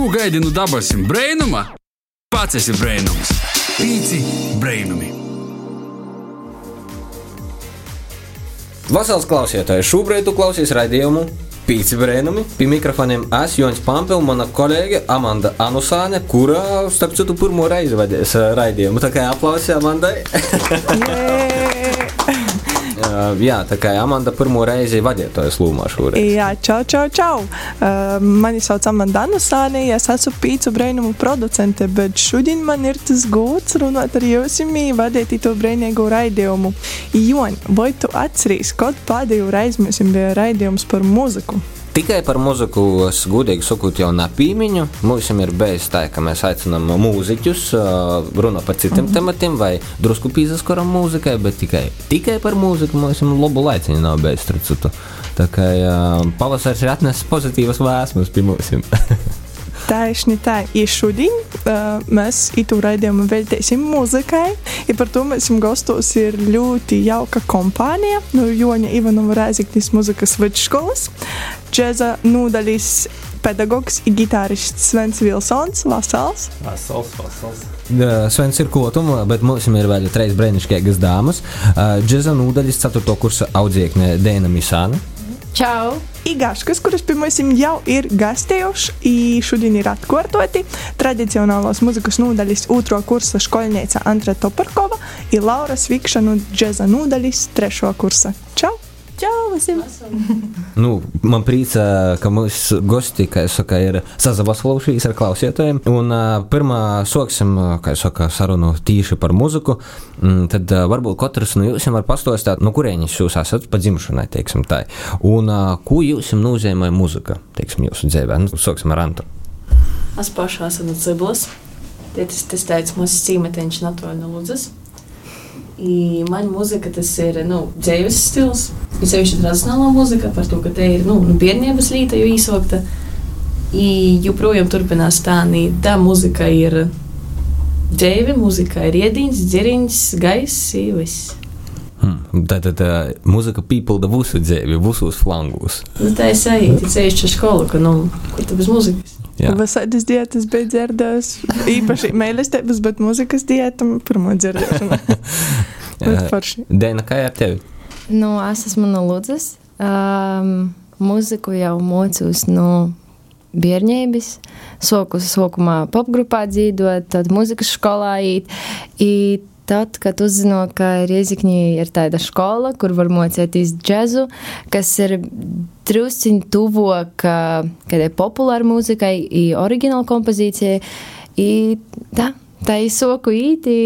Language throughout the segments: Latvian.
Ko gaidi no dabasim brainuma? Pats esi brainums. Pīci brainumi. Vasals klausītāji, šobrīd tu klausies raidījumu Pīci brēnumi. Pie mikrofoniem es Joņš Pampels, mana kolēģe Amanda Anusāne, kurā, starp citu, pirmo reizi vadīs uh, raidījumu. Tā kā aplausi Amandai. Uh, jā, tā kā Amanda pirmo reizi vadītājas lūmā šoreiz. Jā, čau, čau, čau. Uh, mani sauc Amanda Anusāne, es esmu pīcu brainumu producente, bet šodien man ir tas gods runāt ar jums, vadīt to brainīgo raidījumu. Joņ, vai tu atceries, kad pēdējo reizi mēs bijām raidījums par muziku? Tikai par muziku, es godīgi sakot, jau nepīmiņu. Mums ir bijis tā, ka mēs aicinām mūziķus, runāt par citiem mm -hmm. tematiem, vai drusku pīzaskaram mūzikai, bet tikai, tikai par mūziku mums ir labu laiciņu nav bijis. Tā kā pavasaris ir atnesis pozitīvas vēsmas pie mums. Taisni tā, ir šodien uh, mēs itu raidījumu veltīsim muzikai, un par to mēs gastos ir ļoti jauka kompānija no Joņa Ivanova Rēziknis muzikas vidškolas, džeza nodaļas pedagogs un gitārists Svens Vilsons, Vasals. Vasals, Vasals. Svens ir kotums, bet mums ir vēl trīs brīnišķīgas dāmas. Džeza nodaļas 4. kursa audziekne Dēna Misāna. Čau! Igaškas, kuras mums jau ir gastējuši, un šodien ir atkārtoti tradicionālās muzikas nodaļas otro kursa skolnieca Antra Toparkova un Laura Svikša no džeza nodaļas trešo kursa. Čau! Čau visiem! Nu, man priecā, ka mūsu gosti, kā jau saka, ir sazavaslaušīs ar klausītājiem. Un pirmā soksim, kā jau saka, sarunu tīši par muziku. Mm, tad varbūt katrs no jums var pastāstīt, no kurienes jūs esat pa dzimšanai, teiksim tā. Un ko jums nozīmē muzika, teiksim, jūsu dzīvē? Nu, soksim ar Antu. Es pašā esmu no Ciblas. Tas, tas teica, mūsu cīmetiņš Natoļa no Ludzas. I man mūzika tas ir nu, dzīves stils. Ir sevišķi tradicionālā mūzika par to, ka te ir nu, nu, bērnības līta jau īsokta. I joprojām turpinās tā, tā mūzika ir dzīve, mūzika ir iediņas, dziriņas, gaiss, viss. Hmm. Tātad tā, mūzika pīpilda visu dzīvi, visos flangos. Nu, tā ir sajūta, ka ceļš uz skolu, ka nu, kur tu bez mūzikas. Jā. Vasardas diētas bija dzirdējusi. Īpaši mīlestības, bet mūzikas diētam pirmo dzirdēšanu. Dēna, kā ar tevi? Nu, es esmu no Ludzas. Um, mūziku jau mocos no bērnības. Soku sākumā popgrupā dzīvot, tad mūzikas skolā īt. Tad, kad uzzinu, ka Riezikņī ir tāda skola, kur var mocīties džēzu, kas ir drusciņ tuvāk kādai populārai mūzikai, oriģināla kompozīcijai. Tā, tā ir soku īti.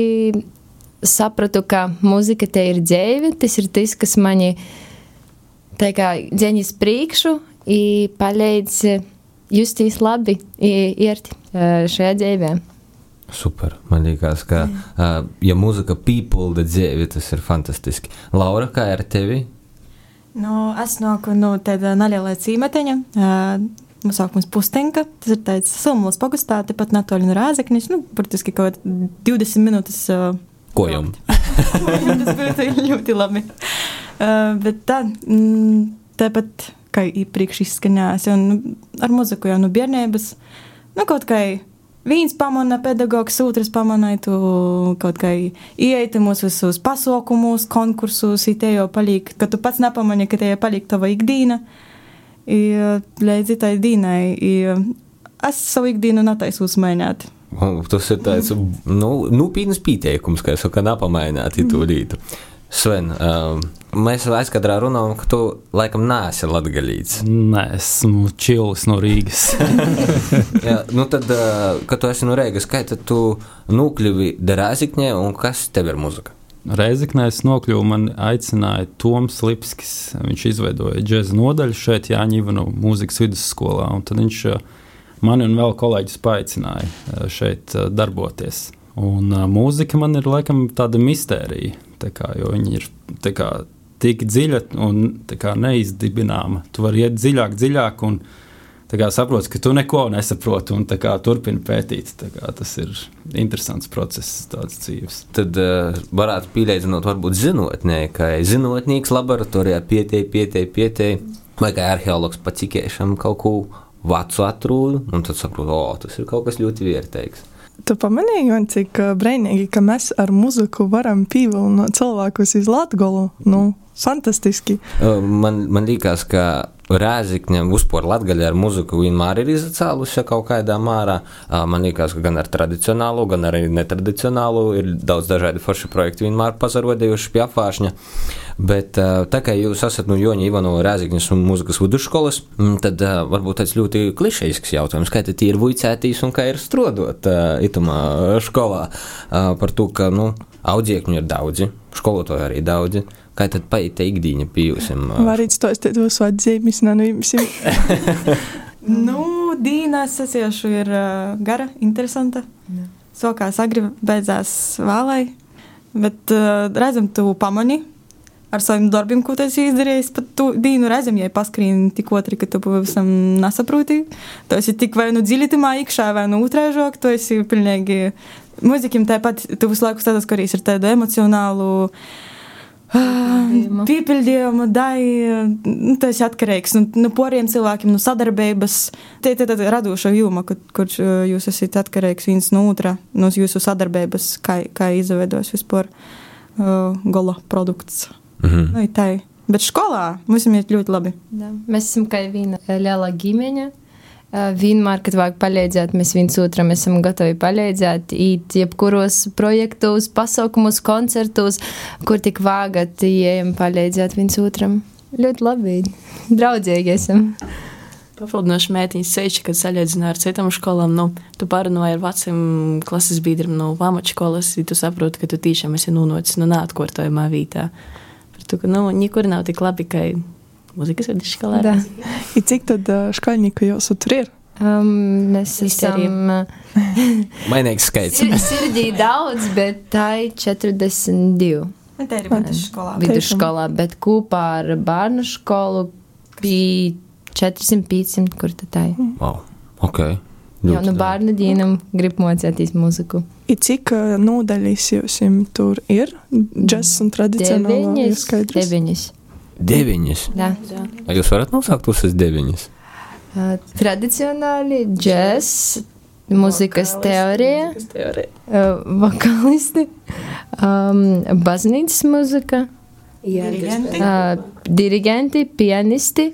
Sapratu, ka mūzika te ir dzīve, tas ir tas, kas mani dzeņas priekšu, palīdz justies labi, iet šajā dzīvē. Super. Man liekas, ka, uh, ja mūzika pīpulda dzīvi, tas ir fantastiski. Laura, kā ar tevi? Nu, es nāku no tāda neliela cīmeteņa. Uh, Mums sākums pustenka, tas ir tāds summas pagastā, tepat natoļi no rāzeknis, nu, burtiski kaut 20 minūtes. Uh, Kojam. tas būtu ļoti labi. Uh, bet tā, mm, tāpat, kā iepriekš izskanējās, jau nu, ar muziku jau no bērnības, nu, kaut kā viens pamana pedagogs, otrs pamana tu kaut kā ieeiti mūsu visus pasaukumus, konkursus, jau paliek, ka tu pats nepamani, ka jau paliek tava ikdīna. I, līdz tai dīnai, i, es savu ikdienu netaisu uzmainīt. Tas ir tāds nu, nopietns pieteikums, ka es saku, nepamainīt to rītu. Sven, um, mēs aizkadrā runājam, ka tu laikam neesi latgaļīts. Nē, esmu čilis no Rīgas. Jā, nu tad, uh, kad tu esi no Rīgas, kā tad tu nokļuvi Derāzikņē un kas tev ir muzika? Reizeknē es nokļuvu, man aicināja Toms Lipskis. Viņš izveidoja džēza nodaļu šeit, Jāņa Ivano mūzikas vidusskolā, tad viņš mani un vēl kolēģis paaicināja šeit darboties. Un uh, mūzika man ir laikam tāda mistērija, kā, jo viņi ir kā, tik dziļa un kā, neizdibināma. Tu vari iet dziļāk, dziļāk un kā, saproti, ka tu neko nesaproti un kā, turpini pētīt. Kā, tas ir interesants process, tāds dzīves. Tad uh, varētu pielīdzināt, varbūt zinātnē, ka zinātnīgs laboratorijā pieteikt, pieteikt, pieteikt, vai kā arheologs pacikēšam kaut ko vecu atrūdu, un tad saprotu, o, tas ir kaut kas ļoti vērtīgs. Tu pamanīji, Jon, cik brīnīgi, ka mēs ar muziku varam pievilināt cilvēkus uz Latgolu. Nu, fantastiski. Man, man liekas, ka Rēzikņa vispār latgaļa ar muziku vienmēr ir izacēlusi kaut kādā mārā. Man liekas, ka gan ar tradicionālu, gan arī netradicionālu ir daudz dažādi forši projekti vienmēr pazarodējuši pie apvāršņa. Bet tā kā jūs esat no Joņa Ivanova Rēzikņas un muzikas vidusskolas, tad varbūt tāds ļoti klišejisks jautājums, kā tad ir vuicētīs un kā ir strodot itumā skolā par to, ka, nu, audziekņu ir daudzi, skolotāju arī daudzi. Kā tad paita ikdīņa pijusim? Varat stāstīt tos atzīmes, nenujumsim. Nu, Dīnas sasiešu ir uh, gara, interesanta. Sokās agri beidzās vēlai, bet uh, redzam, tu pamani ar saviem darbiem, ko tu esi izdarījis. Pat tu Dīnu redzam, ja paskrīni tik otri, ka tu pavisam nesaproti. Tu esi tik vai nu dziļitimā iekšā, vai nu utrēžok, tu esi pilnīgi muzikim tāpat, tu visu laiku stāstas, ka arī ir tādu emocionālu. Piepildījumu. Piepildījumu, dai, nu, tas ir atkarīgs no nu, poriem cilvēkiem, no sadarbības. Tie ir tādi radošie jūma, kur, kur uh, jūs esat atkarīgs viens no otra, no jūsu sadarbības, kā, kā izveidos vispār uh, gola produkts. Mhm. Nu, tā. Bet skolā mums ir ļoti labi. Da. Mēs esam kā viena liela ģimene. Uh, Vienmēr, kad vajag palīdzēt, mēs viens otram esam gatavi palīdzēt. Īt jebkuros projektos, pasaukumos, koncertos, kur tik vāgat, ejam palīdzēt viens otram. Ļoti labi, draudzīgi esam. Papildinoši mētīņas seči, kad salīdzināja ar citām skolām, nu, tu parunāji ar veciem klases biedriem no pamatškolas, ja tu saproti, ka tu tiešām esi nonācis no neatkārtojamā vietā. Par to, ka, nu, nekur nav tik labi, kā muzikas vidusskolā. Da. I cik tad uh, skolnieku jūs tur ir? Um, mēs esam Mainīgs skaits. sir, sirdī daudz, bet tā ir 42 Tā ir vidusskolā. vidusskolā, bet kopā ar bērnu skolu bija 400-500, kur tad tā ir. Wow. Ok. Jā, nu bērnu dienam grib mocēties muziku. I cik uh, nodaļas jums tur ir? Džess un tradicionālā ir Deviņas. Skaidrs. Deviņas. Deviņas. Jā. Vai jūs varat nosaukt visas deviņas? Uh, tradicionāli džeks, muzikas teorija, Muzikas teorija. uh, vokālisti, um, baznīcas muzika, Jā, Dirigenti. uh, dirigenti, pianisti,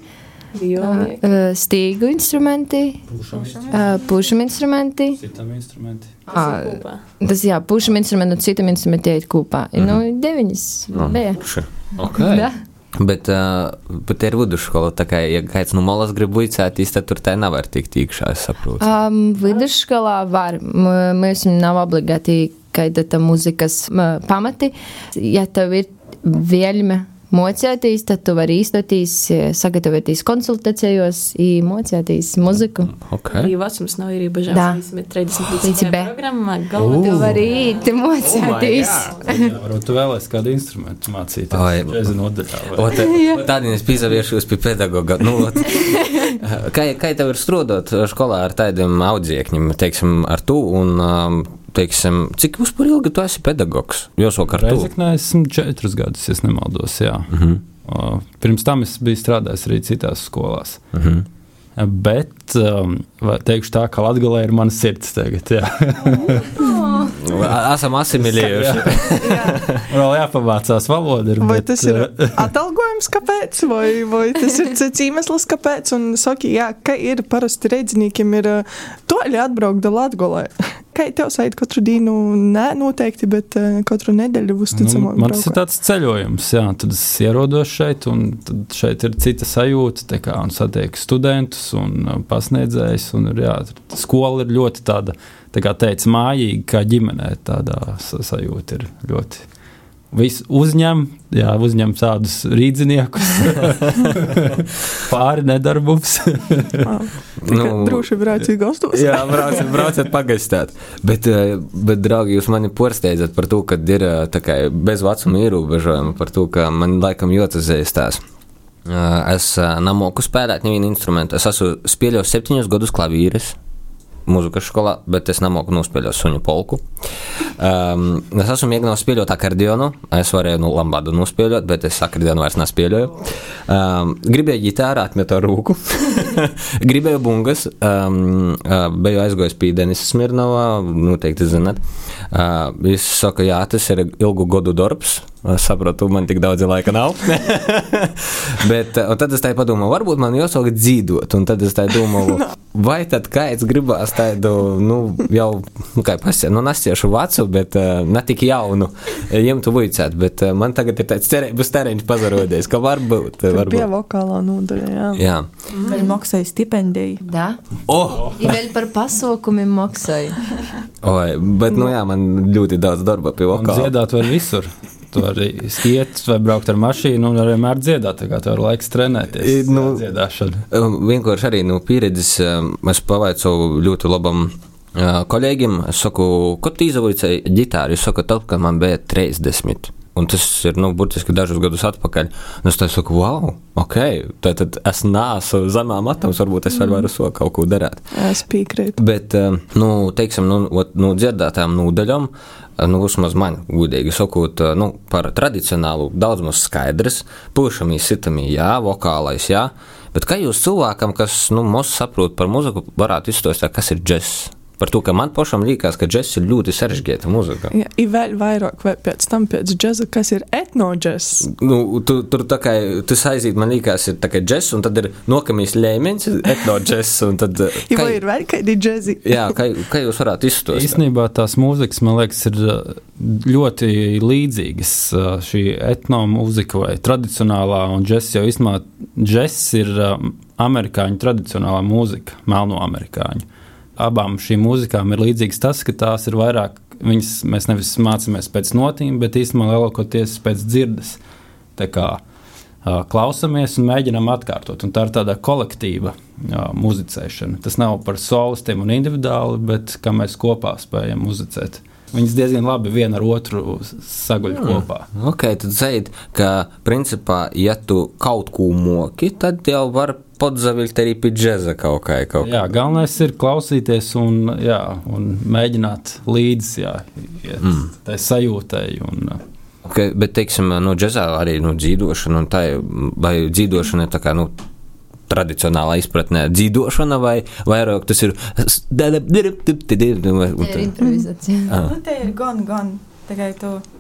Violi. uh, stīgu instrumenti, uh, pušam instrumenti. Citam instrumenti. Ah, kopā. tas jā, pušam instrumentu un citam instrumentam iet kopā. Mm -hmm. Nu, deviņas bija. Okay. Da. Bet, uh, bet ir vidusskola, tā kā, ja kāds no malas grib buicēties, tad tur tā nevar tikt iekšā, es saprotu. Um, vidusskolā var. M- Mēs nav obligāti kaidata muzikas m, pamati. Ja tev ir vēlme mocēties, tad tu vari īstoties, eh, sagatavoties konsultācijos, mocēties muziku. Okay. Arī vecums nav arī Da. bažās. Mēs 30 Līdz B. programmā Tu galvā vari iet mocēties. Jā, varbūt tu vēlēsies kādu instrumentu mācīties. Oi. Džeza nodaļā. vai- O, te- Tādien es pīzaviešu pie pedagoga. Nu, ot. kā, kā tev ir strādāt skolā ar tādiem audziekņiem, teiksim, ar tu un, um, teiksim, cik vispār ilgi tu esi pedagogs? Josok ar tu. Reizeknē esmu četrus gadus, ja nemaldos. Jā. Mhm. Uh, Pirms tam es biju strādājis arī citās skolās. Mhm. Bet um, teikšu tā, ka Latvijā ir mana sirds tagad. Jā. Esam asimilējuši. Vēl jāpamācās valoda. Ir, Vai bet, tas ir uh, atalgojums, kāpēc, vai, vai tas ir cits iemesls, kāpēc? Un saki, jā, ka ir parasti reizniekiem ir uh, toļi atbraukt do Latgolē. Kā tev sait katru dienu? Nē, noteikti, bet uh, katru nedēļu Nu, uzticamāk. man tas ir tāds ceļojums, jā, tad es ierodos šeit, un šeit ir cita sajūta, tā kā un satieku studentus un uh, pasniedzējus. Un ir, jā, skola ir ļoti tāda, tā kā teica, mājīga, kā ģimenē. Tādā sa- sajūta ir ļoti. Visu uzņem, jā, uzņem tādus rīdziniekus, pāri nedarbums. Nu, Droši brauc uz gastos. Jā, brauciet, brauciet pagaistāt. Bet, bet, draugi, jūs mani porsteidzat par to, ka ir kā bez vecuma ierobežojuma, par to, ka man laikam jūtas Es eh, nemoku spēlēt nevienu instrumentu. Es esmu spēlējis septiņus gadus klavīres. Mūzikas skolā, bet es nemoku nospēlēt suņu polku. Um, es esmu mēģinājis spēlēt akordionu. Es varēju no lambādu nospēlēt, bet es akordionu vairs nespēlēju. Um, gribēju ģitāru, atmetu rūku. Gribēju bungas, um, biju aizgājis pie Denisa Smirnova, noteikti zinat. Uh, viņš saka, jā, tas ir ilgu gadu darbs. Es saprotu, man tik daudz laika nav. Bet, un tad es tā padomāju, varbūt man jāsāk dzīvot. Un tad es tā domāju, vai tad kāds gribās tādu, nu, jau, nu, kā pasakāt, nu, nastiešu vecu, bet uh, ne tik jaunu, ņemtu vujcēt. Bet uh, man tagad ir tāds cerības terēņš pazarodies, ka varbūt. Varbūt. bija vokālā nodaļa. Jā. Jā. Vēl maksāja stipendiju. Da. Oh! I vēl par pasaukumiem maksāju. Oi, bet, nu jā, man ļoti daudz darba pie Un vokāla. dziedāt var visur. Tu vari iet vai braukt ar mašīnu, un vienmēr dziedāt. Tā kā tev ir laiks trenēties. Nu, Nu, dziedāšanu. Um, Vienkārši arī no pieredzes um, es pavaicoju ļoti labam kolēģim. Es saku, ko tu izvēlējies ģitāru? Viņš saka, tad, kad man bija 30. Un tas ir nu, burtiski dažus gadus atpakaļ. Un es saku, wow, ok, tad, tad es nāsu zemā matams, varbūt es varu mm. kaut ko darīt. Es piekrītu. Bet, nu, teiksim, nu, ot, no dzirdētām nodaļām, nu, vismaz man, gudīgi sakot, nu, par tradicionālu daudz maz skaidrs, pušamī, sitamī, jā, vokālais, jā. Bet kā jūs cilvēkam, kas, nu, mūs saprot par muziku, varētu izstāstīt, kas ir džess? Par to, ka man pašam liekas, ka džess ir ļoti sarežģīta muzika. Ja, ir vēl vairāk, vai pēc tam pēc džēza, kas ir etnoģēs. Nu, tu, tur tā kā tas aiziet, man liekas, ir tā kā džess, un tad ir nokamīs līmenis, etnoģess, un tad. Ja kā- vai ir vēl kādi džēzi? Jā, kā, kā jūs varētu izstāstīt? Īstenībā tās mūzikas, man liekas, ir uh, ļoti līdzīgas. Uh, Šī etnomūzika vai tradicionālā, un džeks jau īstenībā džeks ir amerikāņu tradicionālā mūzika, melno amerikāņu. Abām šīm mūzikām ir līdzīgs tas, ka tās ir vairāk, viņas, mēs nevis mācāmies pēc notīm, bet īstenībā lielākoties pēc dzirdes. Tā kā uh, klausamies un mēģinām atkārtot. Un tā ir tāda kolektīva uh, muzicēšana. Tas nav par solistiem un individuāli, bet kā mēs kopā spējam muzicēt. Viņas diezgan labi viena ar otru saguļ mm. kopā. Ok, tad zini, ka principā, ja tu kaut ko moki, tad jau var podzavilt arī pie džēza kaut kā. Kaut kā. Jā, galvenais ir klausīties un, jā, un mēģināt līdzi jā, iet mm. tai sajūtai. Un, uh, Okay, bet, teiksim, no džēzā arī no dzīvošana, tā vai dzīvošana ir tā kā, nu, tradicionālā izpratnē dzīvošana, vai vairāk tas ir. Tā ir improvizācija. Ah. Nu, te ir gan, gan. Tikai tu uh,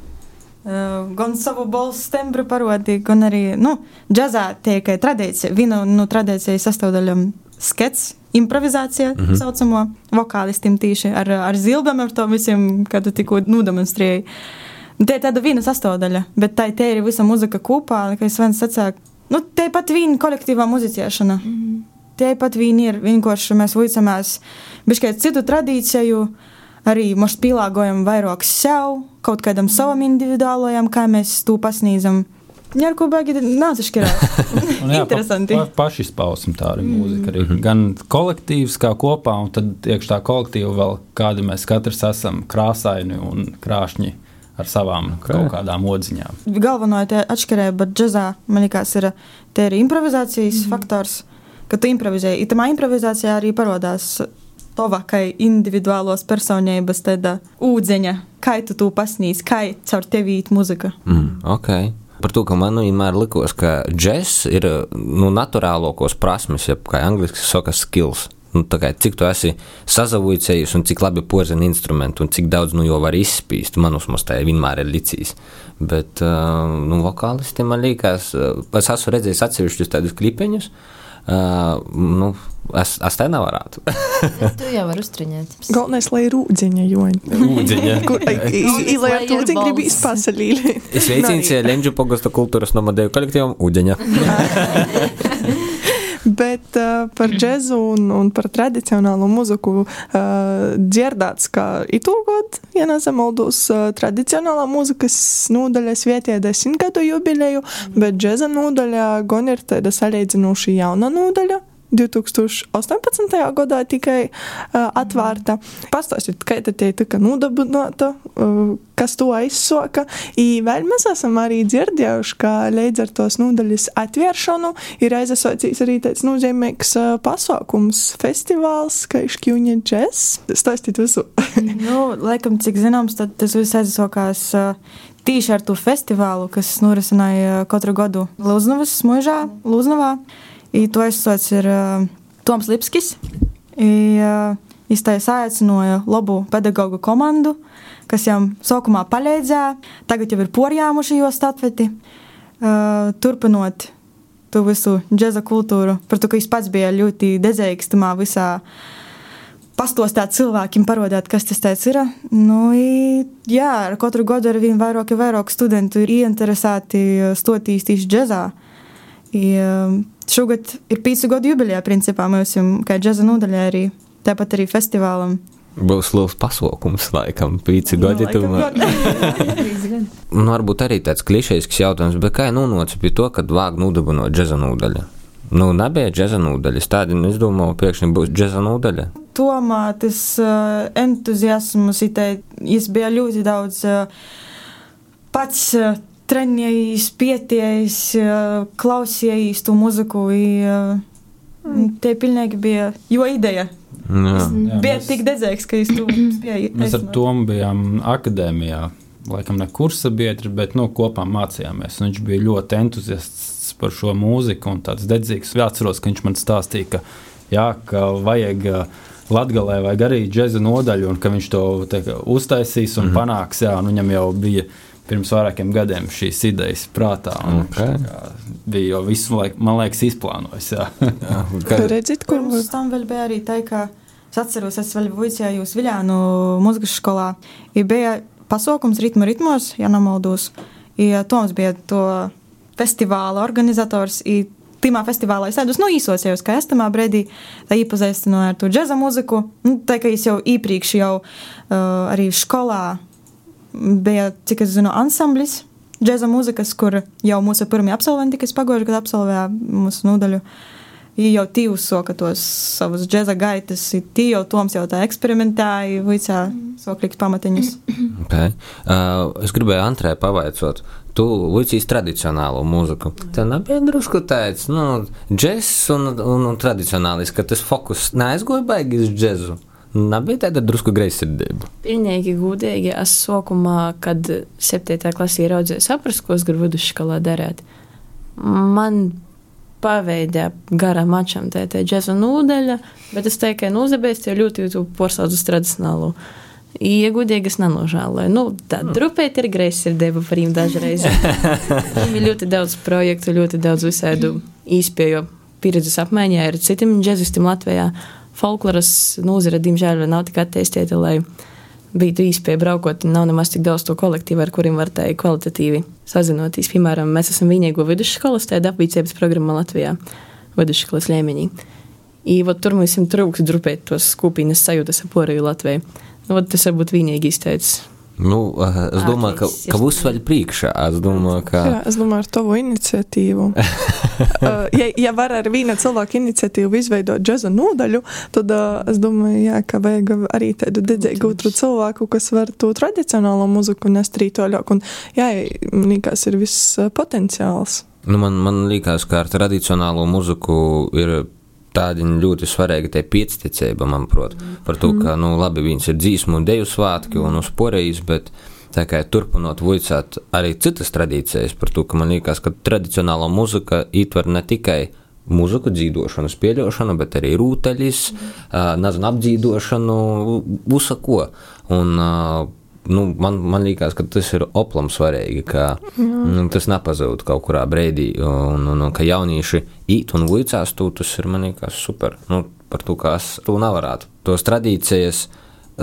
gan savu balsu tembru parādīji, gan arī, nu, džazā tiek tradīcija. Viena no tradīcijas sastāvdaļām skets. Improvizācija, mm -hmm. saucamo vokālistiem tīši ar, ar zilbēm, ar to visiem, kad tu tikko nodemonstrēji. Tā ir tāda viena sastāvdaļa, bet tā ir arī visa muzika kopā, kā Svens sacīja. Nu, tā ir pat viena kolektīvā muzicēšana. Mm -hmm. Tie pat viņi ir vienkārši mēs vicamās, bet kādu citu tradīciju arī mēs pielāgojam vairāk sev, kaut kādam savam individuālajam, kā mēs to pasniedzam. Jā, ar ko baigi. Un jā, Interesanti. Pa, pa, pašizpausme tā arī mm. mūzika. Arī. Gan kolektīvs kā kopā, un tad iekšā tā kolektīva vēl kādi mēs katrs esam krāsaini un krāšņi ar savām okay. kaut kādām odziņām. Galvenā tā atšķirība džazā, man liekas, ir, te ir improvizācijas mm -hmm. faktors, ka tu improvizēji. Tamā improvizācijā arī parādās tova, kā individuālos personības tāda ūdeņa, kā tu to pasniedz, kā caur tevi īt muzika. Mm, ok. Par to, ka man nu vienmēr likās, ka džeks ir nu, naturālākos prasmes, jeb kā angļuiski saka, skills. Nu, kā, cik tu esi sazavojies, un cik labi pozina instrumentu, un cik daudz nu, jau var izspīst. Man uzmanības tā vienmēr ir licīs. Bet, uh, nu, vokālistiem man liekas, uh, es esmu redzējis atsevišķus tādus klipiņus. Uh, nu, es, es tā nevarētu. Tu jau vari uztriņot. Galvenais, lai ir ūdeņa joņa. Ūdeņa. To ūdeņu grib izpasaļīt. Es veicinu Lenģu pogosta kultūras nomadēju kolektīvam Udeņa. Bet uh, par džēzu un, un par tradicionālo muziku uh, dzirdēts, ka itūgod, ja nezamaldos, uh, tradicionālā muzikas nodaļas vietē desmit gadu jubileju, bet džēza nodaļā gan ir tāda salīdzinoši jauna nodaļa. 2018. gadā tikai uh, atvērta. Pastāstiet, kā tā tika nodabināta, uh, kas to aizsoka. I vēl mēs esam arī dzirdējuši, ka līdz ar tos nodaļas atvēršanu ir aizsācis arī tāds nozīmīgs uh, pasākums, festivāls, kā Škjuņa džes. Stāstiet visu. nu, laikam, cik zināms, tad tas viss aizsākās uh, tieši ar to festivālu, kas norisināja katru gadu Lūznavas mūžā, Lūznavā. I to aizsācis ir uh, Toms Lipskis. I, uh, tā aicināja labu pedagoģu komandu, kas viņam sākumā palīdzēja. Tagad jau ir porjāmuši jau statveti, uh, turpinot to visu džēza kultūru. Par to, ka viņš pats bija ļoti dedzējīgs tamā visā. Pastostāt cilvēkiem, parādīt, kas tas ir. Nu, i, jā, ar katru gadu ar vien vairāk, vairāk studentu ir ieinteresēti stoties tieši džēzā. I, šogad ir pīcu gadu jubileja, principā mēs esam kā džēza nodaļā arī, tāpat arī festivālam. Būs liels pasākums, laikam, pīci gadi. nu, varbūt arī tāds klišejisks jautājums, bet kā nonāca pie to, kad vāg nodabinot džeza nūdaļu? Nu, nebija džeza nūdaļas. Tādi, es domāju, pēkšņi būs džeza nūdaļa. Tomā tas uh, entuziasms, it bija ļoti daudz uh, pats uh, trenējis, pietējis, uh, klausījis to muziku. I, uh, Tie pilnīgi bija jo ideja. Jā. Jā, bija mēs- tik dedzīgs, ka es to spēju. Mēs ar Tomu bijām akadēmijā. Laikam ne kursa biedri, bet nu, kopā mācījāmies. Un Viņš bija ļoti entuziasts par šo mūziku un tāds dedzīgs. Es atceros, ka viņš man stāstīja, ka, jā, ka vajag Latvijā vajag arī džēza nodaļu, un ka viņš to te, kā uztaisīs un mm -hmm. panāks. Jā, un viņam jau bija pirms vairākiem gadiem šīs idejas prātā. un viņš Ok. tā kā Bija jau visu laiku, man liekas, izplānojis. Jā. Kā, Redzit, kur Pirms tam vēl bija arī tā, ka es atceros, es vēl vicējos Viljānu mūzikas skolā. I bija pasaukums ritmu ritmos, ja nemaldos. Toms bija to festivāla organizators. I Timā festivālā es tādus nu, īsocējos, ka es tamā brīdī iepazīstināju ar to džēza mūziku. Nu, tā kā es jau iepriekš jau uh, arī skolā bija, cik es zinu, ansamblis džēza mūzikas, kur jau mūsu pirmie absolventi, kas pagājušajā gadā absolvēja mūsu nodaļu. Jau tīvi soka tos savus džēza gaitas, tī jau Toms jau tā eksperimentēja, vicā sokliks pamatiņus. okay. uh, es gribēju Antrai pavaicot. Tu lucīs tradicionālo mūziku. Tā nebija drusku tāds, nu, džeks un, un, un tradicionālis, ka tas fokus neaizgoja baigi uz džezu. Nebija tāda drusku greizsirdība. Pilnīgi gudīgi. Es sākumā, kad 7. klasē ieraudzīju, sapratu, ko es gribu vidusskolā darīt. Man paveidē garām mačam tā tā džēza nūdeļa, bet es teiktu, ka nūzebēs jau ļoti jūtu porcelānu uz tradicionālu. Iegudīgi es nenožēloju. Nu, tā drupēt ir greizsirdība par viņiem dažreiz. Viņiem ir ļoti daudz projektu, ļoti daudz visādu īspēju pieredzes apmaiņā ar citiem džēzistiem Latvijā. Folkloras nozara, diemžēl, nav tik attīstīta, lai būtu īspēja braukot. Nav nemaz tik daudz to kolektīvu, ar kuriem var tā kvalitatīvi sazinoties. Piemēram, mēs esam vienīgo vidusskolas tāda apvīcības programma Latvijā, vidusskolas līmenī. I, vot, tur mums trūks drupēt tos skupīnas sajūtas ap Poriju Latviju. Nu, vot, tas varbūt vienīgi izteicis. Nu, uh, es domāju, ka, ka būs vēl priekšā. Es domāju, ka. Jā, es domāju, ar tavu iniciatīvu. uh, ja, ja var ar viena cilvēka iniciatīvu izveidot džēza nodaļu, tad uh, es domāju, jā, ka vajag arī tādu dedzīgu otru cilvēku, kas var to tradicionālo muziku nest rītoļāk. Un, jā, man liekas, ir viss potenciāls. Nu, man, man liekas, ka ar tradicionālo muziku ir tāda ļoti svarīga tā piecticība, manuprāt, par to, ka, nu, labi, viņas ir dzīsmu un deju svētki un uz porejas, bet tā kā turpinot vicāt arī citas tradīcijas, par to, ka man liekas, ka tradicionāla muzika ietver ne tikai mūziku dzīvošanu, spēļošanu, bet arī rūtaļus, nezinu, apdzīvošanu, visu ko. Un, nu, man, man liekas, ka tas ir oplam svarīgi, ka nu, tas nepazūd kaut kurā brīdī, un, un, un ka jaunieši īt un vicās to, tas ir man liekas super. Nu, par to, kā es to nevarētu. Tos tradīcijas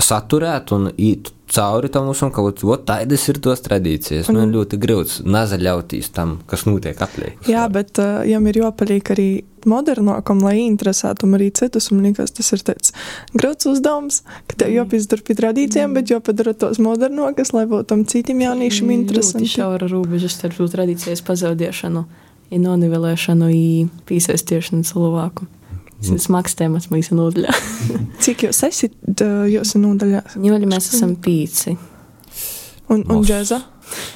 saturēt un īt cauri tam visam, ka ot, tādas ir tos tradīcijas. Man ļoti grūts nezaļauties tam, kas notiek apliek. Jā, bet uh, jām ir jāpaliek arī modernākam, lai interesētu arī citus. Man liekas, tas ir tāds grūts uzdevums, ka tev jāpizdara pie tradīcijām, bet jāpadara tos modernākas, lai būtu tam citiem jauniešiem interesanti. šaura robeža starp tradīcijas pazaudēšanu, ja nonivelēšanu, ja piesaistīšanu cilvēku. Tas ir smags temats mūsu nodaļā. Cik jūs esat uh, jūsu nodaļā? Ņemot, mēs esam pīci. Un, un džēza?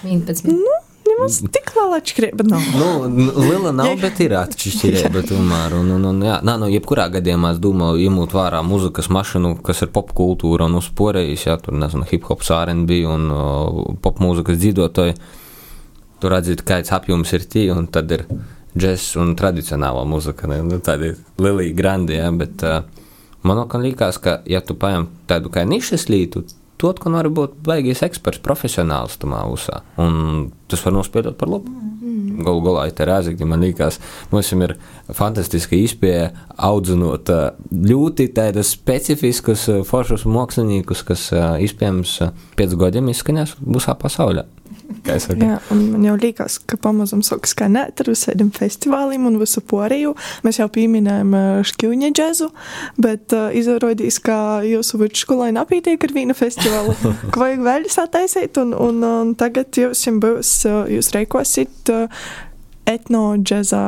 11. Nemaz tik liela atšķirība nav. Nu, liela nav, bet ir atšķirība tomēr. Un, un, un, jā, nā, nu, jebkurā gadījumā es domāju, iemūt vērā muzikas mašīnu, kas ir popkultūra un uzporējis, jā, tur, nezinu, hip-hops, R&B un uh, popmūzikas dzīvotāji. Tur redzēt, kāds apjoms ir tie, un tad ir džeks un tradicionāla muzika. Nu, tādi lieli grandi, ja? bet uh, man liekas, ka, ja tu paņem tādu kā nišas lītu, to atkal var būt baigais eksperts, profesionāls tamā usā. Un tas var nospiedot par labu. Mm. Galu galā ir rāzīgi, man liekas, mums ir fantastiska izpēja audzinot ļoti tādus specifiskus, foršus māksliniekus, kas iespējams pēc gadiem izskanēs visā pasaulē. Jā, man jau liekas, ka pamazām sākas skanēt ar visādiem festivāliem un visu poriju. Mēs jau pieminējām šķūņa džēzu, bet uh, izrādījās, ka jūsu vidusskolai nepietiek ar vīna festivālu. ka vajag vēl sataisīt, un, un, un tagad jums būs, jūs reikosit etno džēzā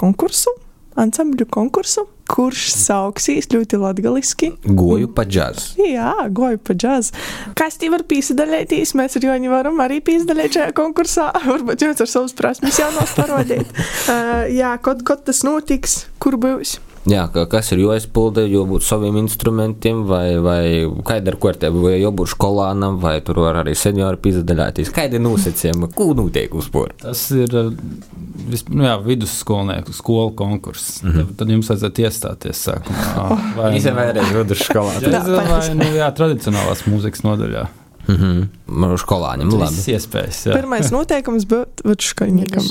konkursu, ansambļu konkursu kurš sauksīs ļoti latgaliski. Goju pa džazu. Jā, goju pa džazu. Kas tī var pīsadalētīs, mēs ar Joni varam arī pīsadalēt šajā konkursā. Varbūt jums ar savus prasmes jānos parodīt. uh, jā, kaut, kaut tas notiks, kur būs. Jā, kas ir jāizpilda, jābūt saviem instrumentiem, vai, vai kāda ir kārtība, vai jābūt skolānam, vai tur var arī seniori piedalīties. Kāda ir nosacījuma, ko notiek uz sporta? Tas ir nu, jā, vidusskolnieku skolu konkurss. Mm -hmm. tad, tad jums vajadzētu iestāties sākumā. Vai nu, vēlreiz vidusskolā? vai nu, jā, tradicionālās mūzikas nodaļā. Mm -hmm. Skolāņiem labi. Tas iespējas. Jā. Pirmais noteikums būtu vidusškolniekam.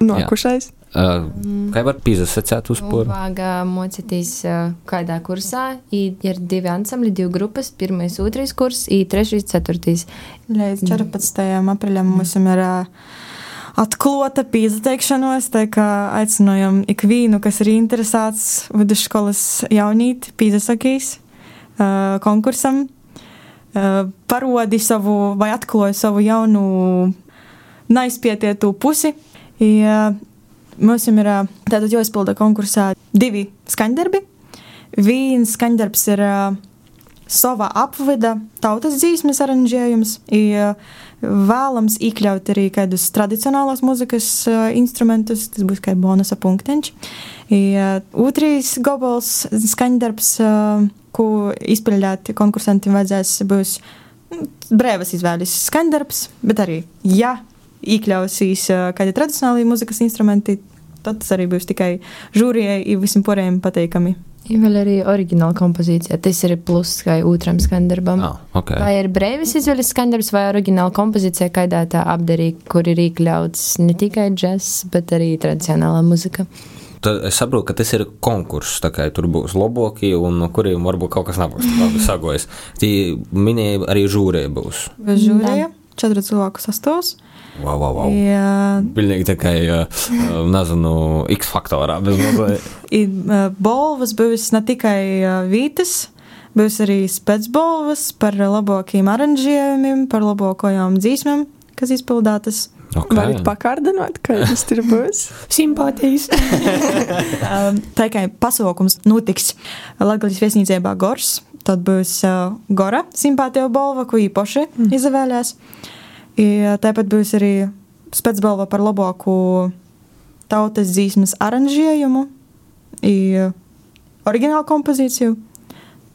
Nokušais. Kā var pīzasacēt uz poru? Vāga mocīties uh, kādā kursā. Ir divi ansambļi, divi grupas. Pirmais, otrais kurs, i trešais, ceturtais. Līdz 14. aprīļam mums ir atklāta pīzateikšanos, tā kā aicinājam ikvienu, kas ir interesēts vidusskolas jaunīt pīzasakīs konkursam parodi savu vai atklāja savu jaunu neizpietietu pusi. Ja mums ir tātad jāizpilda konkursā divi skaņdarbi. Viens skaņdarbs ir sava apvida tautas dzīsmes aranžējums. Vēlams iekļaut arī kādus tradicionālās muzikas uh, instrumentus, tas būs kā bonusa punkteņš. Otrs gobals skaņdarbs, ko izpildīt konkursantiem vajadzēs, būs brīvas izvēles skaņdarbs, bet arī, ja iekļausīs kādi tradicionāli muzikas instrumenti, tad tas arī būs tikai žūrijai un visiem porējiem pateikami. Ir vēl arī oriģināla kompozīcija. Tas ir pluss kā otram skandarbam. Oh, okay. Vai ir brīvis izvēles skandarbs vai oriģināla kompozīcija, kādā tā apdarīja, kur ir iekļauts ne tikai džeks, bet arī tradicionālā muzika. Tad es saprotu, ka tas ir konkurss. Tur būs loboki, un no kuriem varbūt kaut kas nebūs labi sagojas. Tī minēja arī žūrija būs. Bez žūrija, četri cilvēku sastos. Wow, wow, wow. Jā, Pilnīgi tā kā, nezinu, X faktorā. Bolvas būs ne tikai vītas, būs arī spēcbolvas par labākiem aranžējumiem, par labākajām dzīsmēm, kas izpildātas. Okay. Varat pakārdināt, kādas tur būs? Simpātijas. tā kā pasaukums notiks Latvijas viesnīcībā Gors, tad būs uh, Gora simpātija balva, ko īpaši mm. izvēlēs. I, tāpat būs arī spēcbalva par labāku tautas dzīsmas aranžējumu, oriģinālu kompozīciju.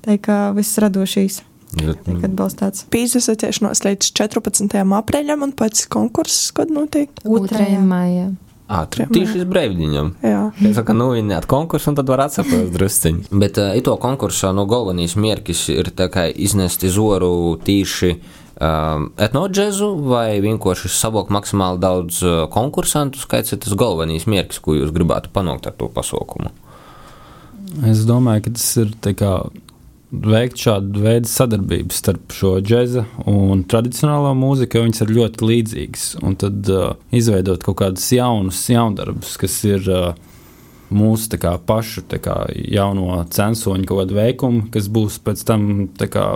Tā kā viss radošīs. Tiek atbalstīts. Pīzes atciešanos līdz 14. aprīļam un pēc konkurss, kad notiek? 2. maijā. Ah, tieši uz brīvdienām. Jā, tā saka, nu, viņi at konkursu, un tad var atsaprast drusciņi. Bet uh, ito konkursā no galvenīs mērķis ir tā kā iznest izoru tīši um, etnodžezu vai vienkārši savok maksimāli daudz uh, konkursantus? Kāds ir tas galvenais mērķis, ko jūs gribētu panākt ar to pasaukumu? Es domāju, ka tas ir tā kā veikt šādu veidu sadarbību starp šo džēzu un tradicionālo mūziku, jo viņas ir ļoti līdzīgas. Un tad uh, izveidot kaut kādus jaunus jaundarbus, kas ir uh, mūsu kā, pašu kā, jauno censoņu kaut kādu veikumu, kas būs pēc tam kā,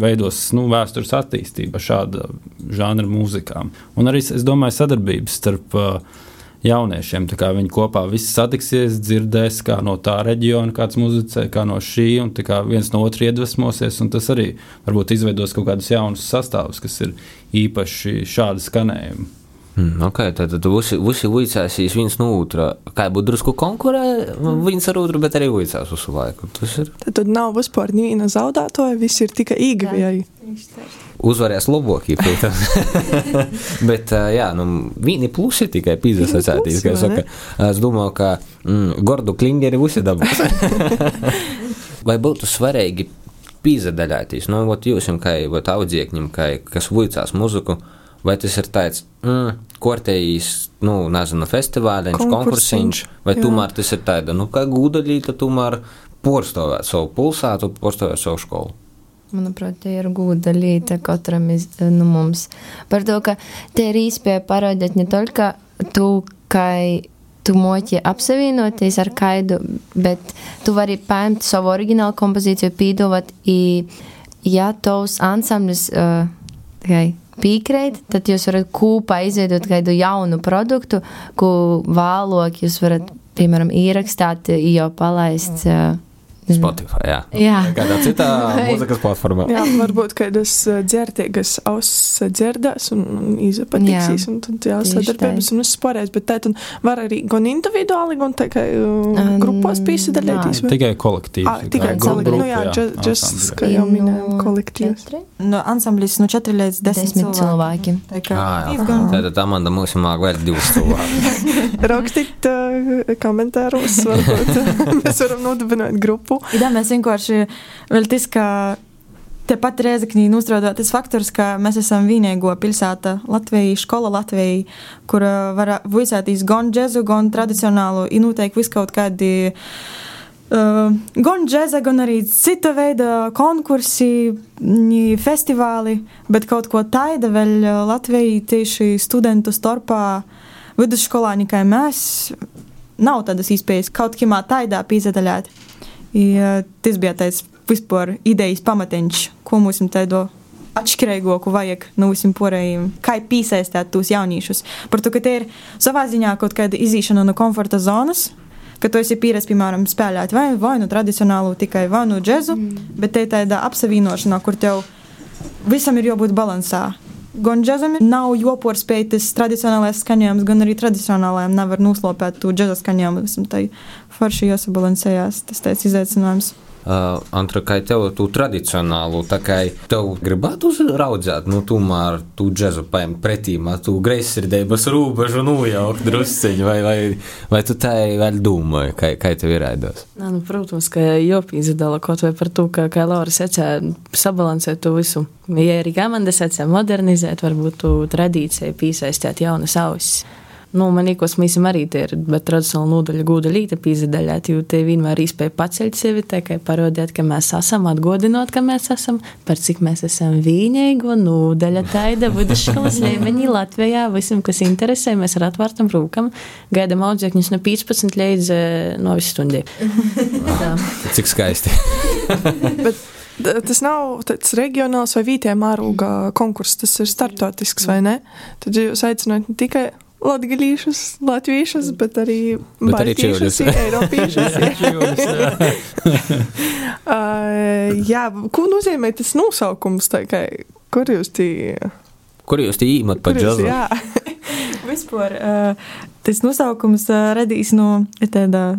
veidos nu, vēstures attīstība šāda žanra mūzikām. Un arī es domāju sadarbības starp uh, jauniešiem. Viņi kopā visi satiksies, dzirdēs, kā no tā reģiona kāds muzicē, kā no šī, un viens no otra iedvesmosies. Tas arī varbūt izveidos kaut kādus jaunus sastāvus, kas ir īpaši šādi skanējumi. Mm, okay, tad visi, visi vicēsīs viens no otra. Kā būtu drusku konkurē, viens ar otru, bet arī vicās visu laiku. Tas ir. Tad, tad nav vispār neviena zaudētāja, viss ir tikai īgavēji. uzvarēs labākie, protams. Bet, jā, nu, vieni plusi tikai pīzes plusi, kā saku. Es domāju, ka mm, gordu klingeri visi dabūs. Vai būtu svarīgi pīzadaļāties? Nu, vat jūsim, kā kā, kas vuicās muziku, vai tas ir tāds, mm, kortējīs, nu, nezinu, festivāliņš, Konkursiņš, vai jā. tomēr tas ir tāda, nu, kā gūdaļīta, tomēr porstovēt savu pulsātu, porstovēt savu skolu. Manuprāt, tie ir gūda līta katram iz, nu, mums. Par to, ka te ir īspēja parādīt ne tikai tu, kā tu moķi apsavienoties ar kaidu, bet tu vari paņemt savu oriģinālu kompozīciju, pīdot, ja tavs ansamblis uh, kai, piekrīt, tad jūs varat kopā izveidot kādu jaunu produktu, ko vēlāk jūs varat, piemēram, ierakstīt, jau palaist. Uh, Spotify, jā. Jā. Kādā citā mūzikas platformā. Jā, varbūt kādas dzērtīgas auss dzirdēs un izapatiksīs, un tad jā, sadarbības un uzsporēs, bet tā tad var arī gan individuāli, gan tikai Um, grupos piesadalīties. Tikai kolektīvs. Ah, tikai kolektīvs, nu jā, just, kā jau minējām, kolektīvs. Četri? No ansamblis no 4 līdz 10, Desmit cilvēki. Tā diezgan- Tātad Amanda ir māk vēl divas cilvēkus. Rakstīt uh, komentāros, varbūt mēs varam nodibināt grupu. Jā, mēs vienkārši vēl tas, ka tepat Reizeknī nostrādāt tas faktors, ka mēs esam vienīgo pilsēta Latvijā, skola Latvijā, kur var vicēties gan džezu, gan tradicionālu, ir noteikti viskaut kādi. Uh, gan džēza, gan arī cita veida konkursi, festivāli, bet kaut ko tādu vēl Latvijā tieši studentu starpā vidusskolāni, kā mēs, nav tādas iespējas kaut kādā tādā pīzadaļāt. I, uh, tas bija tāds vispār idejas pamatiņš, ko mums tādu atšķirīgāku vajag no visiem pārējiem, kā piesaistīt tos jauniešus. Par to, ka te ir savā ziņā kaut kāda izīšana no komforta zonas, ka tu esi pieredzējis, piemēram, spēlēt vai, vai nu tradicionālu, tikai vai nu džezu, mm. bet te ir tāda apsavienošana, kur tev visam ir jābūt balansā. Gan džekam nav joporspēj tas tradicionālais skaņojums, gan arī tradicionālajam nevar noslopēt to džeksa skaņojumu. Visam tai forši jāsabalansējās. Tas tāds izaicinājums. Uh, Antra, kā tev tu tradicionālu, tā kā tev gribētu uzraudzēt, nu, tomēr tu džezu paņemt pretī, tu greizsirdības rūbežu nojaukt drusciņu, vai, vai, vai tu tā vēl domāji, kā, kā tev ir raidos? Nā, nu, protams, ka jopīzdala kaut vai par to, ka, kā Laura secē, sabalansēt to visu. Ja arī komanda secē modernizēt, varbūt tu tradīcijai piesaistīt jaunas ausis. Nu, man liekas, mēs arī te ir, bet tradicionāli nodaļa gūda līta pīzdaļāt, jo te vienmēr īspēja paceļt sevi, tā kā parodiet, ka mēs esam, atgodinot, ka mēs esam, par cik mēs esam vīņēgo nodaļa taida vidusskolas līmenī Latvijā, visam, kas interesē, mēs ar atvērtam rūkam gaidam audzēkņus no 15 līdz eh, no visu stundi. Tā. Cik skaisti. Bet tas nav tāds reģionāls vai vietējā mēroga konkurss, tas ir starptautisks vai ne? Tad jūs aicināt ne tikai latgalīšus, latviešus, bet arī čivļus. eiropiešus. uh, jā, ko nozīmē tas nosaukums? Kā, kur jūs tī? Kur jūs tī īmat pa Kur jūs, džezu? jā, Vispār uh, tas nosaukums uh, radīs no tāda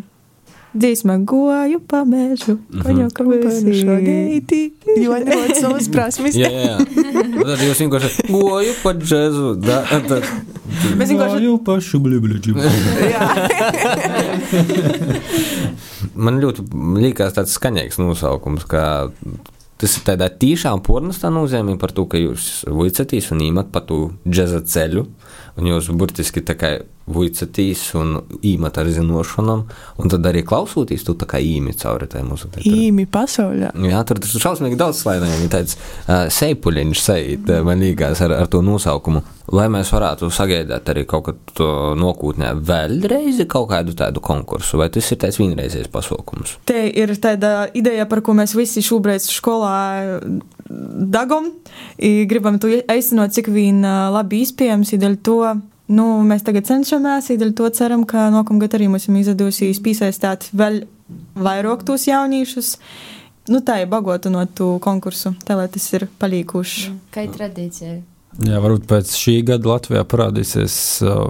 dziesma, goju pa mežu, koņo Panu kavēsi. šodieiti, jo ņemot savas prasmes. Jā, jā. Tad jūs vienkārši goju pa džezu. Da, tad, Mēs vienkārši Jau pašu blibļu. man ļoti liekas tāds skaņīgs nosaukums, ka tas ir tādā tīšām pornostā nozīmē par to, ka jūs vicatīs un īmat pa to džeza ceļu, un jūs burtiski tā kā vicatīs un īmat ar zinošanām, un tad arī klausoties, tu tā kā īmi cauri tai muzikai. Īmi pasaulē. Jā, tur ir šausmīgi daudz slaidējumu. Ir tāds uh, seipuļiņš, seit, man liekas, ar, ar to nosaukumu. Lai mēs varētu sagaidāt arī kaut kādu nākotnē, vēlreiz kaut kādu tādu konkursu, vai tas ir tāds vienreizējs pasaukums? Te ir tāda ideja, par ko mēs visi šobrīd skolā dagam. I Gribam to īstenot, cik vien labi iespējams. i Dēļ to nu, mēs tagad cenšamies, i dēļ to ceram, ka nākamgad arī mums izdosies piesaistīt vēl vairāk tos jauniešus. Nu, tā ir bagotinot to konkursu, tā lai tas ir palīkuši. Kā tradīcija. Jā, varbūt pēc šī gada Latvijā parādīsies uh,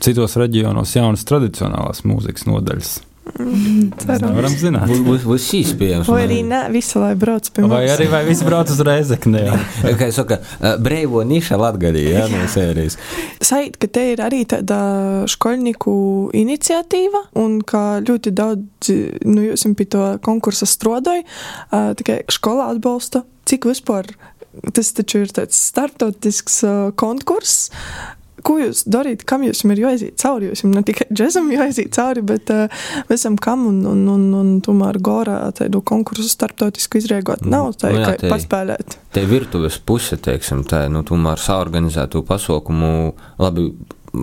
citos reģionos jaunas tradicionālās mūzikas nodaļas. Ceram. Varam zināt. Būs, būs, būs iespējams. Vai arī ne, visi lai brauc pie mums. Vai arī vai viss brauc uz Reizekni? jā? Kā jau saka, brīvo niša Latvijā, ja no sērijas. Sajūt, ka te ir arī tāda skolnieku iniciatīva, un ka ļoti daudz, nu, jūs pie to konkursa strādāja, tikai skolā atbalsta. Cik vispār tas taču ir tāds startautisks uh, konkurss. Ko jūs darīt, kam jums ir jāiziet cauri? Jums ne tikai džekam jāiziet cauri, bet uh, visam kam un, un, un, un tomēr gorā tādu konkursu starptautisku izrēgot. Nav tā, Nu jā, kā paspēlēt. Te virtuves puse, teiksim, tā nu, tomēr saorganizētu pasaukumu, labi,